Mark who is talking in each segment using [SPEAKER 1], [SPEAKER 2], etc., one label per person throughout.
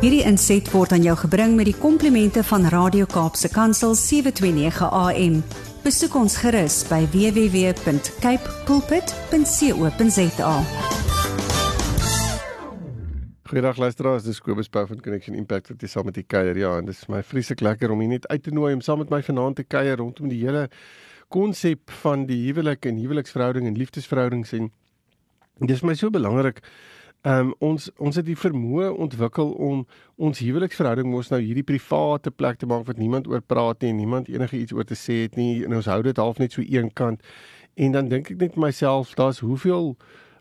[SPEAKER 1] Hierdie inset word aan jou gebring met die komplimente van Radio Kaapse Kansel 729 AM. Besoek ons gerus by www.cape pulpit.co.za.
[SPEAKER 2] Goeiedag luisteraars, dis Kobus Pau van Connection Impact wat hier saam met u kuier. Ja, en dit is my vreeslik lekker om hier net uit te nooi om saam met my vanaand te kuier rondom die hele konsep van die huwelik en huweliksverhouding en liefdesverhoudings en dit is my so belangrik Ehm um, ons ons het die vermoë ontwikkel om ons huweliksverhouding mos nou hierdie private plek te maak wat niemand oor praat nie en niemand enige iets oor te sê het nie en ons hou dit half net so eenkant. En dan dink ek net vir myself, daar's hoeveel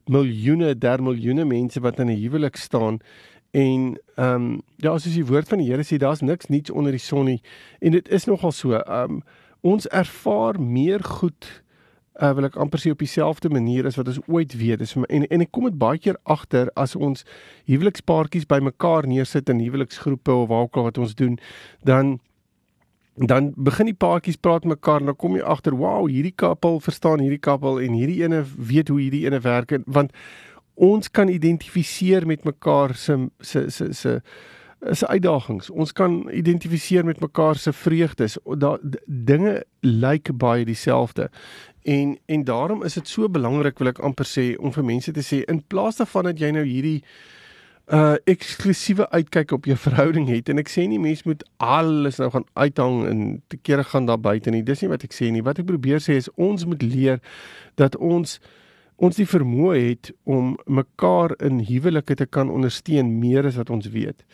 [SPEAKER 2] miljoene, der miljoene mense wat in 'n huwelik staan en ehm um, ja, soos die woord van die Here sê, daar's niks niets onder die son nie. En dit is nogal so. Ehm um, ons ervaar meer goed uh, wil ek amper sê op dieselfde manier as wat ons ooit weet. Dis en en ek kom dit baie keer agter as ons huwelikspaartjies bymekaar neersit in huweliksgroepe of waar ook al wat ons doen, dan dan begin die paartjies praat mekaar en dan kom jy agter, wow, hierdie koppel verstaan hierdie koppel en hierdie ene weet hoe hierdie ene werk want ons kan identifiseer met mekaar se se se se is uitdagings. Ons kan identifiseer met mekaar se vreugdes. Daar dinge lyk baie dieselfde. En en daarom is dit so belangrik wil ek amper sê om vir mense te sê in plaas daarvan dat jy nou hierdie uh eksklusiewe uitkyk op jou verhouding het en ek sê nie mense moet alles nou gaan uithang en te kere gaan daar buite nie. Dis nie wat ek sê nie. Wat ek probeer sê is ons moet leer dat ons ons die vermoë het om mekaar in huwelike te kan ondersteun meer as wat ons weet.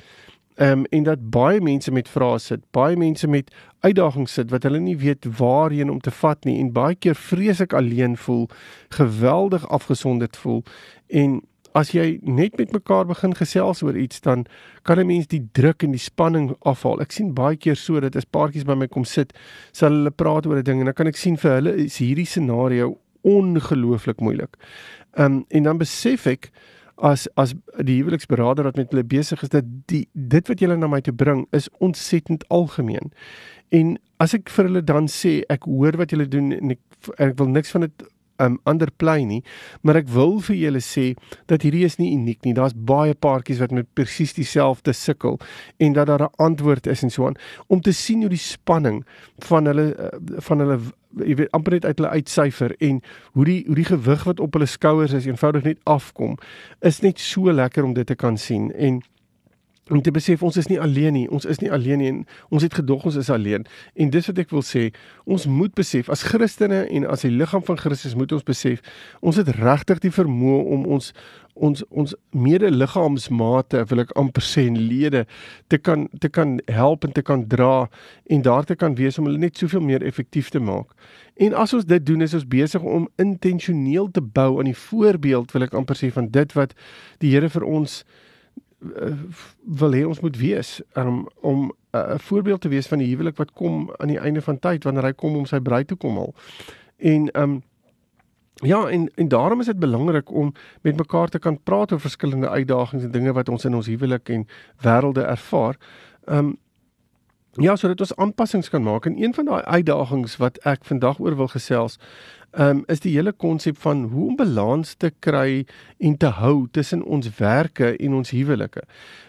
[SPEAKER 2] Ehm um, en dat baie mense met vrae sit, baie mense met uitdagings sit wat hulle nie weet waarheen om te vat nie en baie keer vreeslik alleen voel, geweldig afgesonderd voel en as jy net met mekaar begin gesels oor iets dan kan 'n mens die druk en die spanning afhaal. Ek sien baie keer so dat as paartjies by my kom sit, sal hulle praat oor 'n ding en dan kan ek sien vir hulle is hierdie scenario ongelooflik moeilik. Ehm um, en dan besef ek as as die huweliksberader wat met hulle besig is dat die dit wat julle na my toe bring is ontsettend algemeen. En as ek vir hulle dan sê ek hoor wat julle doen en ek ek wil niks van dit um ander plei nie, maar ek wil vir julle sê dat hierdie is nie uniek nie. Daar's baie paartjies wat met presies dieselfde sukkel en dat daar 'n antwoord is en so aan om te sien hoe die spanning van hulle eh, van hulle jy weet amper net uit hulle uitsyfer en hoe die hoe die gewig wat op hulle skouers is eenvoudig net afkom is net so lekker om dit te kan sien en om te besef ons is nie alleen nie. Ons is nie alleen nie en ons het gedog ons is alleen. En dis wat ek wil sê, ons moet besef as Christene en as die liggaam van Christus moet ons besef, ons het regtig die vermoë om ons ons ons medeliggaamsmate wil ek amper sê en lede te kan te kan help en te kan dra en daar te kan wees om hulle net soveel meer effektief te maak. En as ons dit doen is ons besig om intentioneel te bou aan die voorbeeld wil ek amper sê van dit wat die Here vir ons uh, wil hê ons moet wees um, om eh, 'n uh, voorbeeld te wees van die huwelik wat kom aan die einde van tyd wanneer hy kom om sy bruid te kom haal. En um, ja, en en daarom is dit belangrik om met mekaar te kan praat oor verskillende uitdagings en dinge wat ons in ons huwelik en wêrelde ervaar. Um, Ja, sodat ons aanpassings kan maak. En een van daai uitdagings wat ek vandag oor wil gesels, um, is die hele konsep van hoe om balans te kry en te hou tussen ons werke en ons huwelike.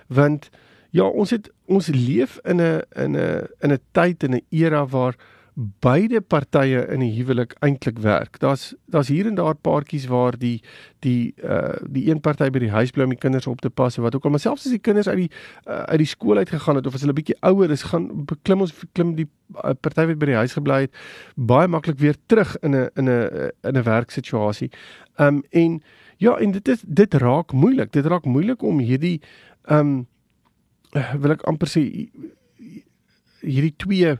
[SPEAKER 2] Want ja, ons het ons leef in 'n in 'n in 'n tyd en 'n era waar beide partye in 'n huwelik eintlik werk. Daar's daar's hier en daar paartjies waar die die uh die een party by die huis bly om die kinders op te pas of wat ook al, maar selfs as die kinders uit die uh, uit die skool uit gegaan het of as hulle bietjie ouer is, gaan beklim ons klim die uh, party wat by die huis gebly het baie maklik weer terug in 'n in 'n in 'n werksituasie. Um en ja, en dit is dit raak moeilik. Dit raak moeilik om hierdie um wil ek amper sê hierdie twee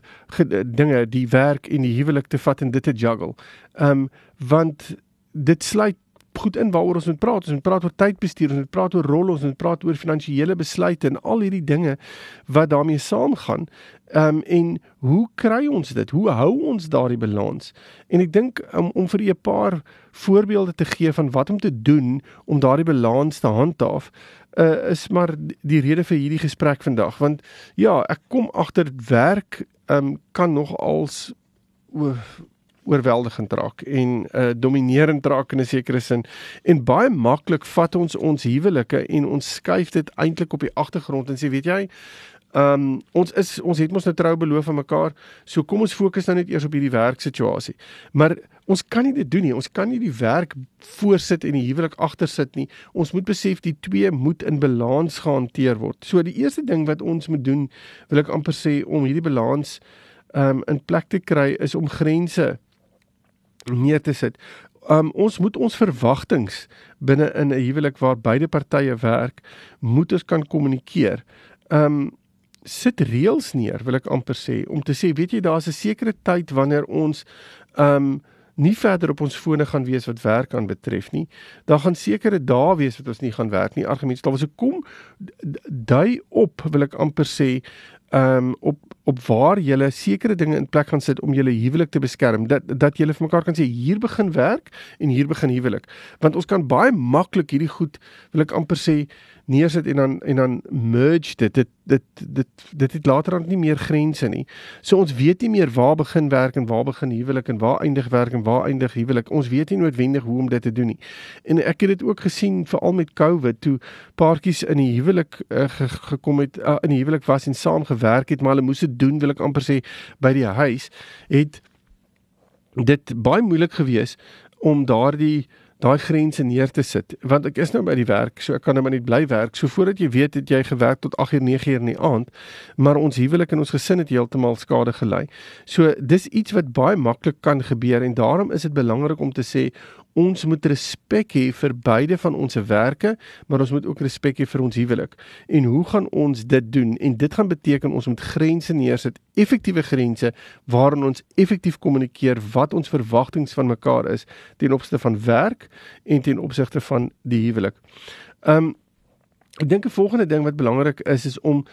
[SPEAKER 2] dinge, die werk en die huwelik te vat en dit te juggle. Ehm um, want dit sluit goed in waaroor ons moet praat. Ons moet praat oor tydbestuur, ons moet praat oor rolle, ons moet praat oor finansiële besluite en al hierdie dinge wat daarmee saamgaan. Ehm um, en hoe kry ons dit? Hoe hou ons daardie balans? En ek dink um, om vir 'n paar voorbeelde te gee van wat om te doen om daardie balans te handhaaf, uh, is maar die rede vir hierdie gesprek vandag want ja, ek kom agter werk um, kan nog als oorweldigend raak en uh dominerend raak in 'n sekere sin en baie maklik vat ons ons huwelike en ons skuif dit eintlik op die agtergrond en sê weet jy Ehm um, ons is ons het mos nou trou beloof aan mekaar. So kom ons fokus nou net eers op hierdie werksituasie. Maar ons kan nie dit doen nie. Ons kan nie die werk voorsit en die huwelik agter sit nie. Ons moet besef die twee moet in balans gehanteer word. So die eerste ding wat ons moet doen, wil ek amper sê om hierdie balans um, in plek te kry is om grense neer te sit. Um ons moet ons verwagtinge binne in 'n huwelik waar beide partye werk, moet ons kan kommunikeer. Um sit reëls neer, wil ek amper sê, om te sê, weet jy, daar's 'n sekere tyd wanneer ons um nie verder op ons fone gaan wees wat werk aan betref nie. Daar gaan sekere dae wees wat ons nie gaan werk nie. Argumente, daar was 'n kom dui op, wil ek amper sê, um op op waar jy sekere dinge in plek gaan sit om jou huwelik te beskerm. Dat dat jy vir mekaar kan sê hier begin werk en hier begin huwelik. Want ons kan baie maklik hierdie goed wil ek amper sê neersit en dan en dan merge dit dit dit dit dit het later dan nie meer grense nie. So ons weet nie meer waar begin werk en waar begin huwelik en waar eindig werk en waar eindig huwelik. Ons weet nie noodwendig hoe om dit te doen nie. En ek het dit ook gesien veral met COVID toe paartjies in die huwelik uh, gekom het uh, in die huwelik was en saam gewerk het, maar hulle moes dit doen wil ek amper sê by die huis het dit baie moeilik geweest om daardie daai grense neer te sit. Want ek is nou by die werk so ek kan nou maar net bly werk. So voordat jy weet het jy gewerk tot 8 uur 9 uur in die aand maar ons huwelik en ons gesin het heeltemal skade gelei. So dis iets wat baie maklik kan gebeur en daarom is dit belangrik om te sê ons moet respek hê vir beide van ons werke, maar ons moet ook respek hê vir ons huwelik. En hoe gaan ons dit doen? En dit gaan beteken ons moet grense neersit, effektiewe grense waarin ons effektief kommunikeer wat ons verwagtinge van mekaar is ten opsigte van werk en ten opsigte van die huwelik. Um ek dink 'n volgende ding wat belangrik is is om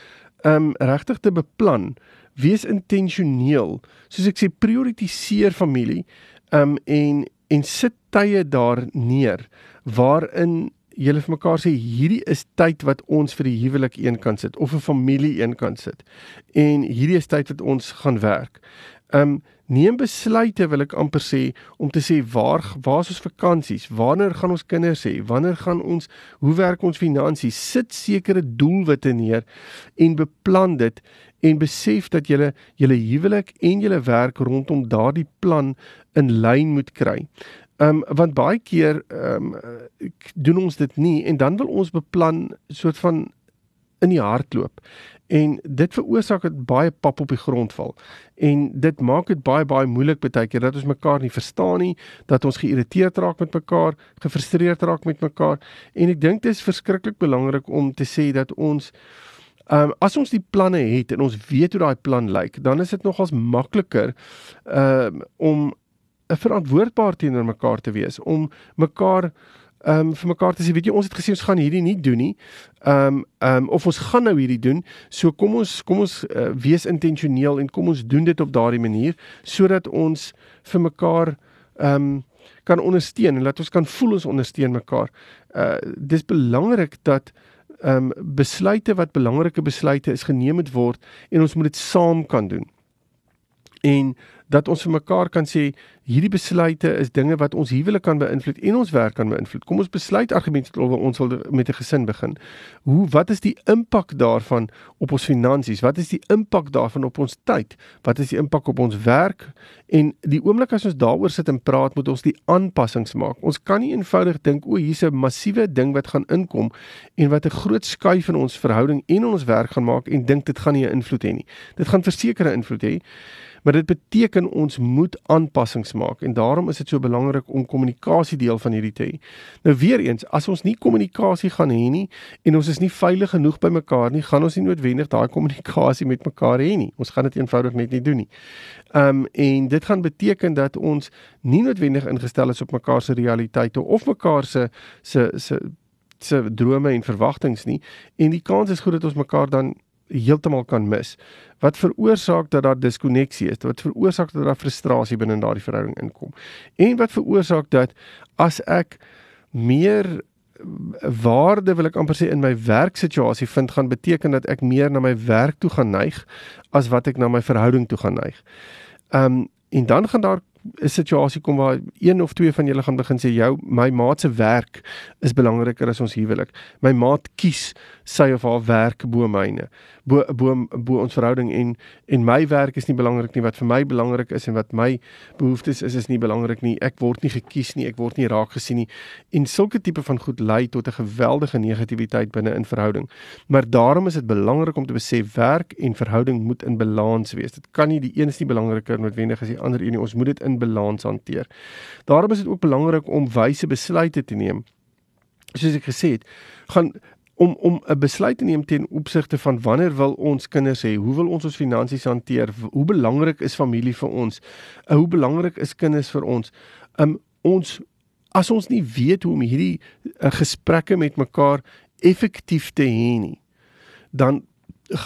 [SPEAKER 2] um regtig te beplan. Wees intentioneel. Soos ek sê, prioritiseer familie um en en sit tye daar neer waarin julle vir mekaar sê hierdie is tyd wat ons vir die huwelik een kan sit of 'n familie een kan sit. En hierdie is tyd wat ons gaan werk. Um neem besluite wil ek amper sê om te sê waar waar is ons vakansies? Wanneer gaan ons kinders hê? Wanneer gaan ons hoe werk ons finansies? Sit sekere doelwitte neer en beplan dit en besef dat julle julle huwelik en julle werk rondom daardie plan in lyn moet kry. Ehm um, want baie keer ehm um, doen ons dit nie en dan wil ons beplan soort van in die hardloop. En dit veroorsaak dat baie pap op die grond val. En dit maak dit baie baie moeilik baie keer dat ons mekaar nie verstaan nie, dat ons geïrriteerd raak met mekaar, gefrustreerd raak met mekaar. En ek dink dit is verskriklik belangrik om te sê dat ons Ehm um, as ons die planne het en ons weet hoe daai plan lyk, dan is dit nogals makliker ehm um, om verantwoordbaar teenoor mekaar te wees, om mekaar ehm um, vir mekaar te sê, weet jy, ons het gesê ons gaan hierdie nie doen nie. Ehm um, ehm um, of ons gaan nou hierdie doen. So kom ons kom ons uh, wees intentioneel en kom ons doen dit op daardie manier sodat ons vir mekaar ehm um, kan ondersteun en laat ons kan voel ons ondersteun mekaar. Uh dis belangrik dat ehm um, besluite wat belangrike besluite is geneem moet word en ons moet dit saam kan doen. En dat ons vir mekaar kan sê hierdie besluite is dinge wat ons huwelik kan beïnvloed en ons werk kan beïnvloed. Kom ons besluit argumente oor ons wil met 'n gesin begin. Hoe wat is die impak daarvan op ons finansies? Wat is die impak daarvan op ons tyd? Wat is die impak op ons werk? En die oomblik as ons daaroor sit en praat, moet ons die aanpassings maak. Ons kan nie eenvoudig dink o, hier's 'n massiewe ding wat gaan inkom en wat 'n groot skuif in ons verhouding en ons werk gaan maak en dink dit gaan nie 'n invloed hê nie. Dit gaan verseker 'n invloed hê maar dit beteken ons moet aanpassings maak en daarom is dit so belangrik om kommunikasie deel van hierdie te hê. Nou weer eens, as ons nie kommunikasie gaan hê nie en ons is nie veilig genoeg by mekaar nie, gaan ons nie noodwendig daai kommunikasie met mekaar hê nie. Ons gaan dit eenvoudig net nie doen nie. Um en dit gaan beteken dat ons nie noodwendig ingestel is op mekaar se realiteite of mekaar se se se se drome en verwagtinge nie en die kans is goed dat ons mekaar dan heeltemal kan mis. Wat veroorsaak dat daar diskonneksie is? Wat veroorsaak dat daar frustrasie binne in daardie verhouding inkom? En wat veroorsaak dat as ek meer waarde wil ek amper sê in my werksituasie vind gaan beteken dat ek meer na my werk toe gaan neig as wat ek na my verhouding toe gaan neig. Um en dan gaan daar 'n situasie kom waar een of twee van julle gaan begin sê jou my maat se werk is belangriker as ons huwelik. My maat kies sy of haar werk bo myne bo bo bo ons verhouding en en my werk is nie belangrik nie. Wat vir my belangrik is en wat my behoeftes is is nie belangrik nie. Ek word nie gekies nie ek word nie raak gesien nie. En sulke tipe van goed lei tot 'n geweldige negativiteit binne in verhouding. Maar daarom is dit belangrik om te besef werk en verhouding moet in balans wees. Dit kan nie die een is nie belangriker noodwendig as die ander een nie. Ons moet dit in balans hanteer daarom is dit ook belangrik om wyse besluite te neem soos ek gesê het gaan om om 'n besluit te neem ten opsigte van wanneer wil ons kinders hê, hoe wil ons ons finansies hanteer, hoe belangrik is familie vir ons, uh, hoe belangrik is kinders vir ons. Um ons as ons nie weet hoe om hierdie uh, gesprekke met mekaar effektief te hê nie, dan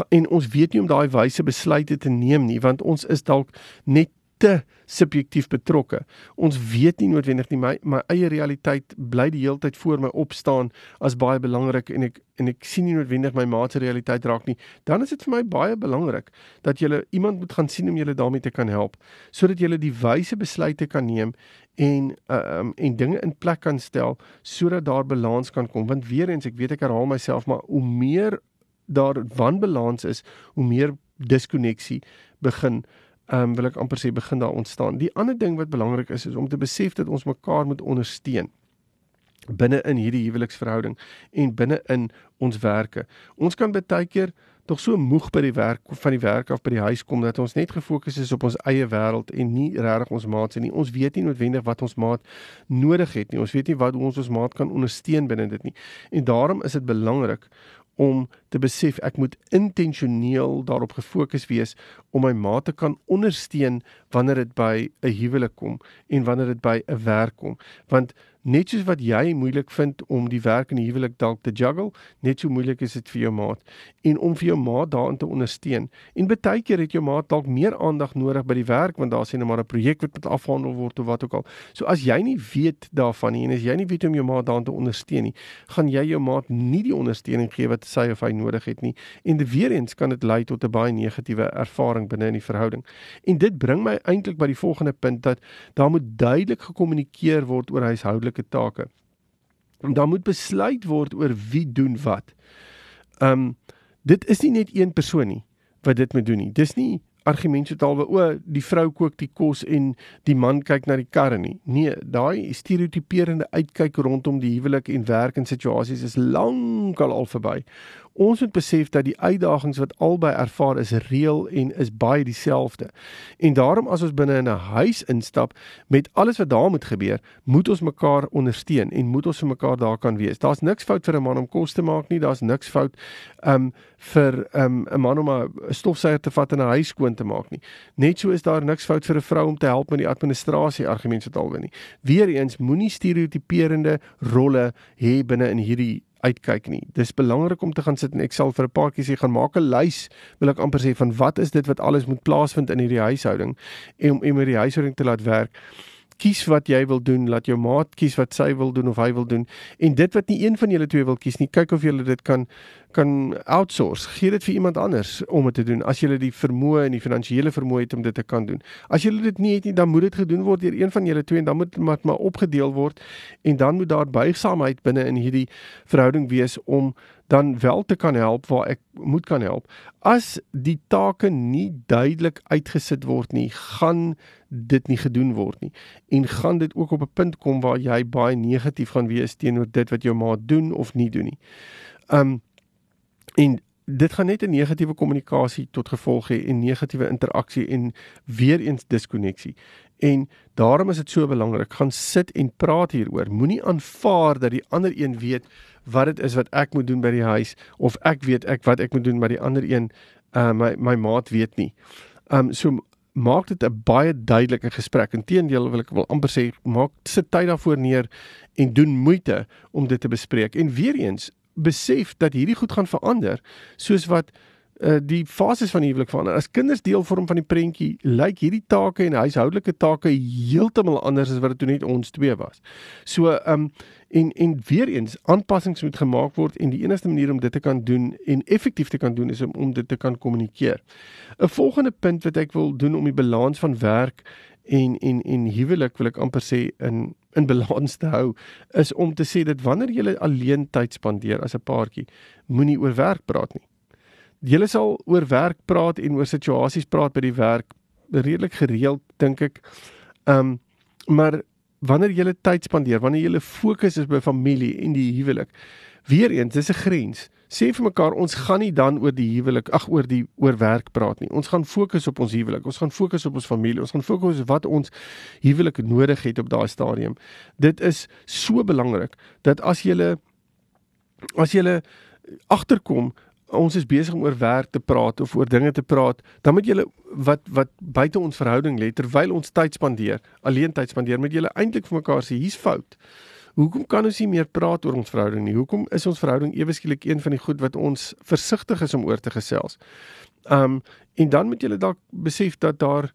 [SPEAKER 2] en ons weet nie om daai wyse besluite te neem nie, want ons is dalk net te subjektief betrokke. Ons weet nie noodwendig nie my my eie realiteit bly die hele tyd voor my opstaan as baie belangrik en ek en ek sien nie noodwendig my maat se realiteit raak nie. Dan is dit vir my baie belangrik dat jy iemand moet gaan sien om julle daarmee te kan help sodat jy die wyse besluite kan neem en uh, um en dinge in plek kan stel sodat daar balans kan kom want weer eens ek weet ek herhaal myself maar hoe meer daar wanbalans is hoe meer diskonneksie begin ehm um, wil ek amper sê begin daar ontstaan. Die ander ding wat belangrik is is om te besef dat ons mekaar moet ondersteun binne in hierdie huweliksverhouding en binne in ons werke. Ons kan baie keer tog so moeg by die werk van die werk af by die huis kom dat ons net gefokus is op ons eie wêreld en nie regtig ons maat se nie. Ons weet nie noodwendig wat ons maat nodig het nie. Ons weet nie wat ons ons maat kan ondersteun binne dit nie. En daarom is dit belangrik om te besef ek moet intentioneel daarop gefokus wees om my ma te kan ondersteun wanneer dit by 'n huwelik kom en wanneer dit by 'n werk kom. Want net soos wat jy moeilik vind om die werk en die huwelik dalk te juggle, net so moeilik is dit vir jou maat en om vir jou maat daarin te ondersteun. En baie keer het jou maat dalk meer aandag nodig by die werk want daar sien nou maar 'n projek wat moet afhandel word of wat ook al. So as jy nie weet daarvan nie en as jy nie weet hoe om jou maat daarin te ondersteun nie, gaan jy jou maat nie die ondersteuning gee wat sy of hy nodig het nie. En weer eens kan dit lei tot 'n baie negatiewe ervaring binne in die verhouding. En dit bring my eintlik by die volgende punt dat daar moet duidelik gekommunikeer word oor huishoudelike belangrike take. En dan moet besluit word oor wie doen wat. Um dit is nie net een persoon nie wat dit moet doen nie. Dis nie argument sotalwe o, die vrou kook die kos en die man kyk na die karre nie. Nee, daai stereotiperende uitkyk rondom die huwelik en werk en situasies is lankal al verby. Ons moet besef dat die uitdagings wat albei ervaar is reëel en is baie dieselfde. En daarom as ons binne in 'n huis instap met alles wat daar moet gebeur, moet ons mekaar ondersteun en moet ons vir mekaar daar kan wees. Daar's niks fout vir 'n man om kos te maak nie, daar's niks fout um vir um 'n man om 'n stofsuier te vat en 'n huis skoon te maak nie. Net so is daar niks fout vir 'n vrou om te help met die administrasie argumente wat alwen nie. Weereens moenie stereotiperende rolle hê binne in hierdie uitkyk nie. Dis belangrik om te gaan sit en ek sal vir 'n paar keer sê gaan maak 'n lys, wil ek amper sê van wat is dit wat alles moet plaasvind in hierdie huishouding en om om hierdie huishouding te laat werk kies wat jy wil doen, laat jou maat kies wat sy wil doen of hy wil doen. En dit wat nie een van julle twee wil kies nie, kyk of julle dit kan kan outsource. Gee dit vir iemand anders om dit te doen as jy die vermoë en die finansiële vermoë het om dit te kan doen. As jy dit nie het nie, dan moet dit gedoen word deur een van julle twee en dan moet dit maar, maar opgedeel word en dan moet daar buigsaamheid binne in hierdie verhouding wees om dan wel te kan help waar ek moet kan help. As die take nie duidelik uitgesit word nie, gaan dit nie gedoen word nie en gaan dit ook op 'n punt kom waar jy baie negatief gaan wees teenoor dit wat jou maat doen of nie doen nie. Um en dit gaan net 'n negatiewe kommunikasie tot gevolg hê en negatiewe interaksie en weer eens diskonneksie. En daarom is dit so belangrik, gaan sit en praat hieroor. Moenie aanvaar dat die ander een weet wat dit is wat ek moet doen by die huis of ek weet ek wat ek moet doen maar die ander een uh my my maat weet nie. Um so maak dit 'n baie duidelike gesprek. Inteendeel wil ek wil amper sê maak sit tyd daarvoor neer en doen moeite om dit te bespreek. En weer eens besef dat hierdie goed gaan verander soos wat uh, die fases van die huwelik verander. As kinders deel vorm van die prentjie, lyk hierdie take en huishoudelike take heeltemal anders as wat dit toe net ons twee was. So ehm um, en en weer eens aanpassings moet gemaak word en die enigste manier om dit te kan doen en effektief te kan doen is om om dit te kan kommunikeer. 'n Volgende punt wat ek wil doen om die balans van werk en en en huwelik wil ek amper sê in in balans te hou is om te sê dat wanneer jy alleen tyd spandeer as 'n paartjie, moenie oor werk praat nie. Jy sal oor werk praat en oor situasies praat by die werk redelik gereeld dink ek. Ehm um, maar wanneer jy tyd spandeer, wanneer jy fokus is by familie en die huwelik, weer eens, dis 'n grens sê vir mekaar ons gaan nie dan oor die huwelik ag oor die oor werk praat nie. Ons gaan fokus op ons huwelik. Ons gaan fokus op ons familie. Ons gaan fokus op wat ons huwelik nodig het op daai stadium. Dit is so belangrik dat as jy as jy agterkom ons is besig om oor werk te praat of oor dinge te praat, dan moet jy wat wat buite ons verhouding lê terwyl ons tyd spandeer, alleen tyd spandeer, moet jy eintlik vir mekaar sê hier's fout. Hoekom kan ons nie meer praat oor ons verhouding nie? Hoekom is ons verhouding ewe skielik een van die goed wat ons versigtig is om oor te gesels? Um en dan moet jy dalk besef dat daar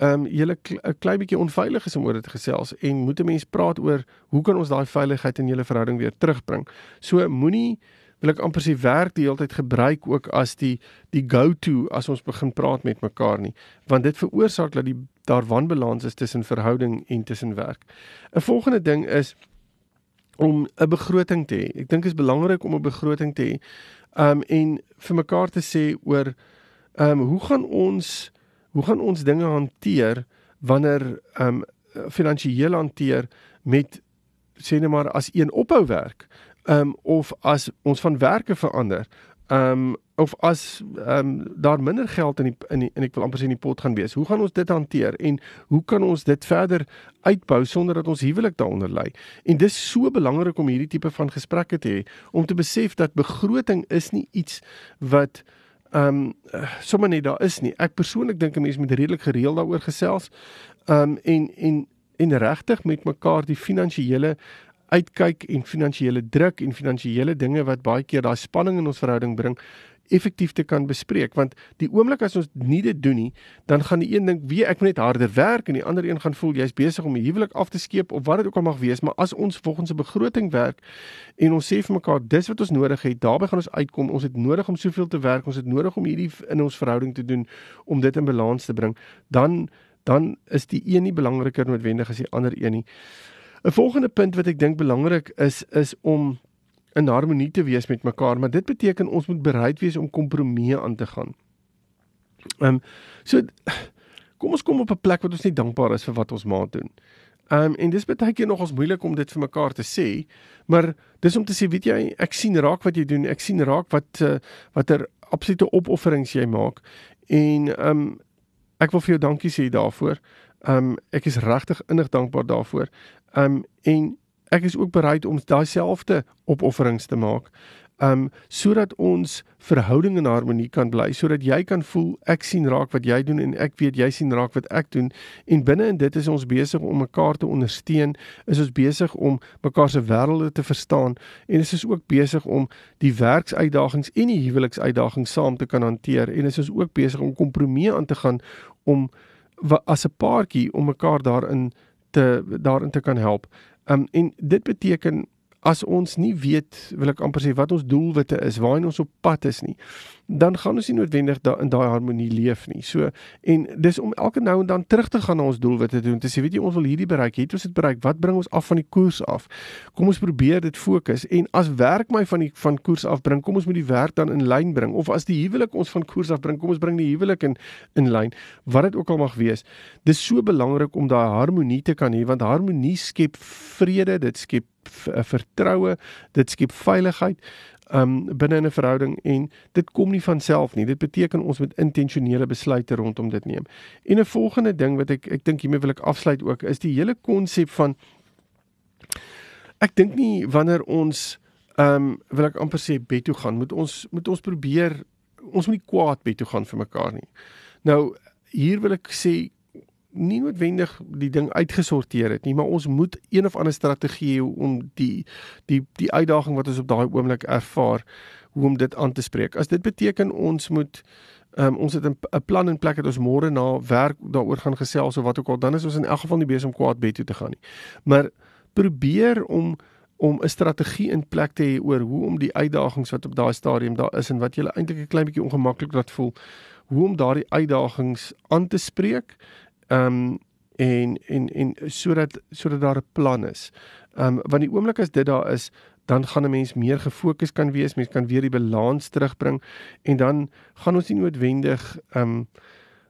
[SPEAKER 2] um jy 'n klein bietjie onveilig is om oor dit te gesels en moet 'n mens praat oor hoe kan ons daai veiligheid in julle verhouding weer terugbring? So moenie wil ek amper sê werk die hele tyd gebruik ook as die die go-to as ons begin praat met mekaar nie, want dit veroorsaak dat die daar wanbalans is tussen verhouding en tussen werk. 'n Volgende ding is om 'n begroting te hê. Ek dink dit is belangrik om 'n begroting te hê. Um en vir mekaar te sê oor um hoe gaan ons hoe gaan ons dinge hanteer wanneer um finansiëel hanteer met sê net maar as een ophou werk um of as ons van werke verander um of as ehm um, daar minder geld in die in die, en ek wil amper sê in die pot gaan wees. Hoe gaan ons dit hanteer en hoe kan ons dit verder uitbou sonder dat ons huwelik daaronder lê? En dis so belangrik om hierdie tipe van gesprekke te hê om te besef dat begroting is nie iets wat ehm um, sommer net daar is nie. Ek persoonlik dink 'n mens moet redelik gereeld daaroor gesels. Ehm um, en en en regtig met mekaar die finansiële uitkyk en finansiële druk en finansiële dinge wat baie keer daai spanning in ons verhouding bring effektief te kan bespreek. Want die oomblik as ons nie dit doen nie dan gaan die een ding wie ek moet net harder werk en die ander een gaan voel jy's besig om die huwelik af te skeep of wat dit ook al mag wees maar as ons volgens 'n begroting werk en ons sê vir mekaar dis wat ons nodig het daarbey gaan ons uitkom ons het nodig om soveel te werk ons het nodig om hierdie in ons verhouding te doen om dit in balans te bring dan dan is die een nie belangriker noodwendig as die ander een nie 'n volgende punt wat ek dink belangrik is is om in harmonie te wees met mekaar, maar dit beteken ons moet bereid wees om kompromieë aan te gaan. Ehm um, so kom ons kom op 'n plek wat ons nie dankbaar is vir wat ons maat doen. Ehm um, en dis baie keer nog ons moeilik om dit vir mekaar te sê, maar dis om te sê, weet jy, ek sien raak wat jy doen, ek sien raak wat uh, watter absolute opofferings jy maak en ehm um, ek wil vir jou dankie sê daarvoor. Ehm um, ek is regtig innig dankbaar daarvoor. Ehm um, en ek is ook bereid om daai selfde opofferings te maak. Um sodat ons verhouding in harmonie kan bly sodat jy kan voel ek sien raak wat jy doen en ek weet jy sien raak wat ek doen. En binne in dit is ons besig om mekaar te ondersteun is ons besig om mekaar se wêrelde te verstaan en is ons ook besig om die werksuitdagings en die huweliksuitdagings saam te kan hanteer. En is ons ook besig om kompromieë aan te gaan om as 'n paartjie om mekaar daarin te daarin te kan help. Um en dit beteken as ons nie weet wil ek amper sê wat ons doelwitte is, waarheen ons op pad is nie, dan gaan ons nie noodwendig da in daai harmonie leef nie. So en dis om elke nou en dan terug te gaan na ons doelwitte doen. Te sê, weet jy, ons wil hierdie bereik. Het ons dit bereik? Wat bring ons af van die koers af? Kom ons probeer dit fokus en as werk my van die van koers af bring, kom ons moet die werk dan in lyn bring. Of as die huwelik ons van koers af bring, kom ons bring die huwelik in in lyn. Wat dit ook al mag wees. Dis so belangrik om daai harmonie te kan hê want harmonie skep vrede, dit skep vertroue, dit skep veiligheid um binne 'n verhouding en dit kom nie van self nie. Dit beteken ons moet intentionele besluite rondom dit neem. En 'n volgende ding wat ek ek dink hiermee wil ek afsluit ook is die hele konsep van ek dink nie wanneer ons um wil ek amper sê bed toe gaan, moet ons moet ons probeer ons moet nie kwaad bed toe gaan vir mekaar nie. Nou hier wil ek sê nie noodwendig die ding uitgesorteer het nie, maar ons moet een of ander strategie hê om die die die uitdaging wat ons op daai oomblik ervaar, hoe om dit aan te spreek. As dit beteken ons moet um, ons het 'n plan in plek dat ons môre na werk daaroor gaan gesels of wat ook al, dan is ons in elk geval nie besig om kwaad bed toe te gaan nie. Maar probeer om om 'n strategie in plek te hê oor hoe om die uitdagings wat op daai stadium daar is en wat jy eintlik 'n klein bietjie ongemaklik laat voel, hoe om daardie uitdagings aan te spreek Ehm um, en en en sodat sodat daar 'n plan is. Ehm um, want die oomblik as dit daar is, dan gaan 'n mens meer gefokus kan wees, mens kan weer die balans terugbring en dan gaan ons nie noodwendig ehm um,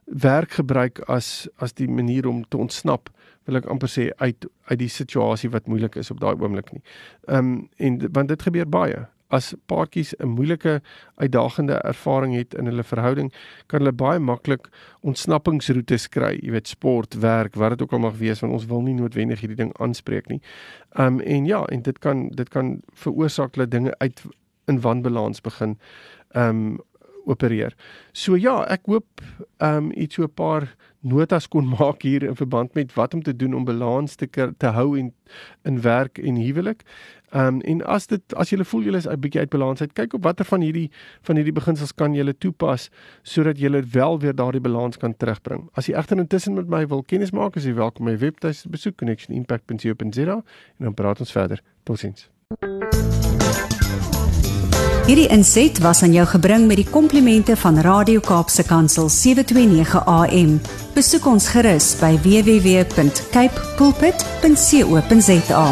[SPEAKER 2] werk gebruik as as die manier om te ontsnap wil ek amper sê uit uit die situasie wat moeilik is op daai oomblik nie. Ehm um, en want dit gebeur baie as paartjies 'n moeilike uitdagende ervaring het in hulle verhouding, kan hulle baie maklik ontsnappingsroetes kry, jy weet sport, werk, wat dit ook al mag wees, want ons wil nie noodwendig hierdie ding aanspreek nie. Um en ja, en dit kan dit kan veroorsaak dat dinge uit in wanbalans begin um opereer. So ja, ek hoop ehm um, iets so 'n paar notas kon maak hier in verband met wat om te doen om balans te te hou in in werk en huwelik. Ehm um, en as dit as jy voel jy is 'n bietjie uit balans uit, kyk op watter van hierdie van hierdie beginsels kan jy toepas sodat jy wel weer daardie balans kan terugbring. As jy egter intussen met my wil kennis maak, is jy welkom my webtuis besoek connectionimpact.co.za en dan praat ons verder. Totsiens.
[SPEAKER 1] Hierdie inset was aan jou gebring met die komplimente van Radio Kaapse Kansel 729 AM. Besoek ons gerus by www.cape pulpit.co.za.